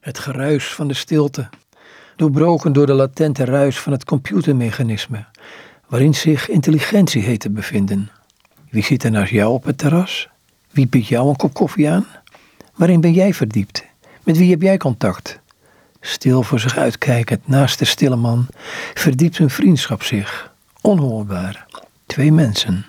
Het geruis van de stilte, doorbroken door de latente ruis van het computermechanisme, waarin zich intelligentie heet te bevinden. Wie zit er naast jou op het terras? Wie biedt jou een kop koffie aan? Waarin ben jij verdiept? Met wie heb jij contact? Stil voor zich uitkijkend naast de stille man verdiept hun vriendschap zich, onhoorbaar. Twee mensen.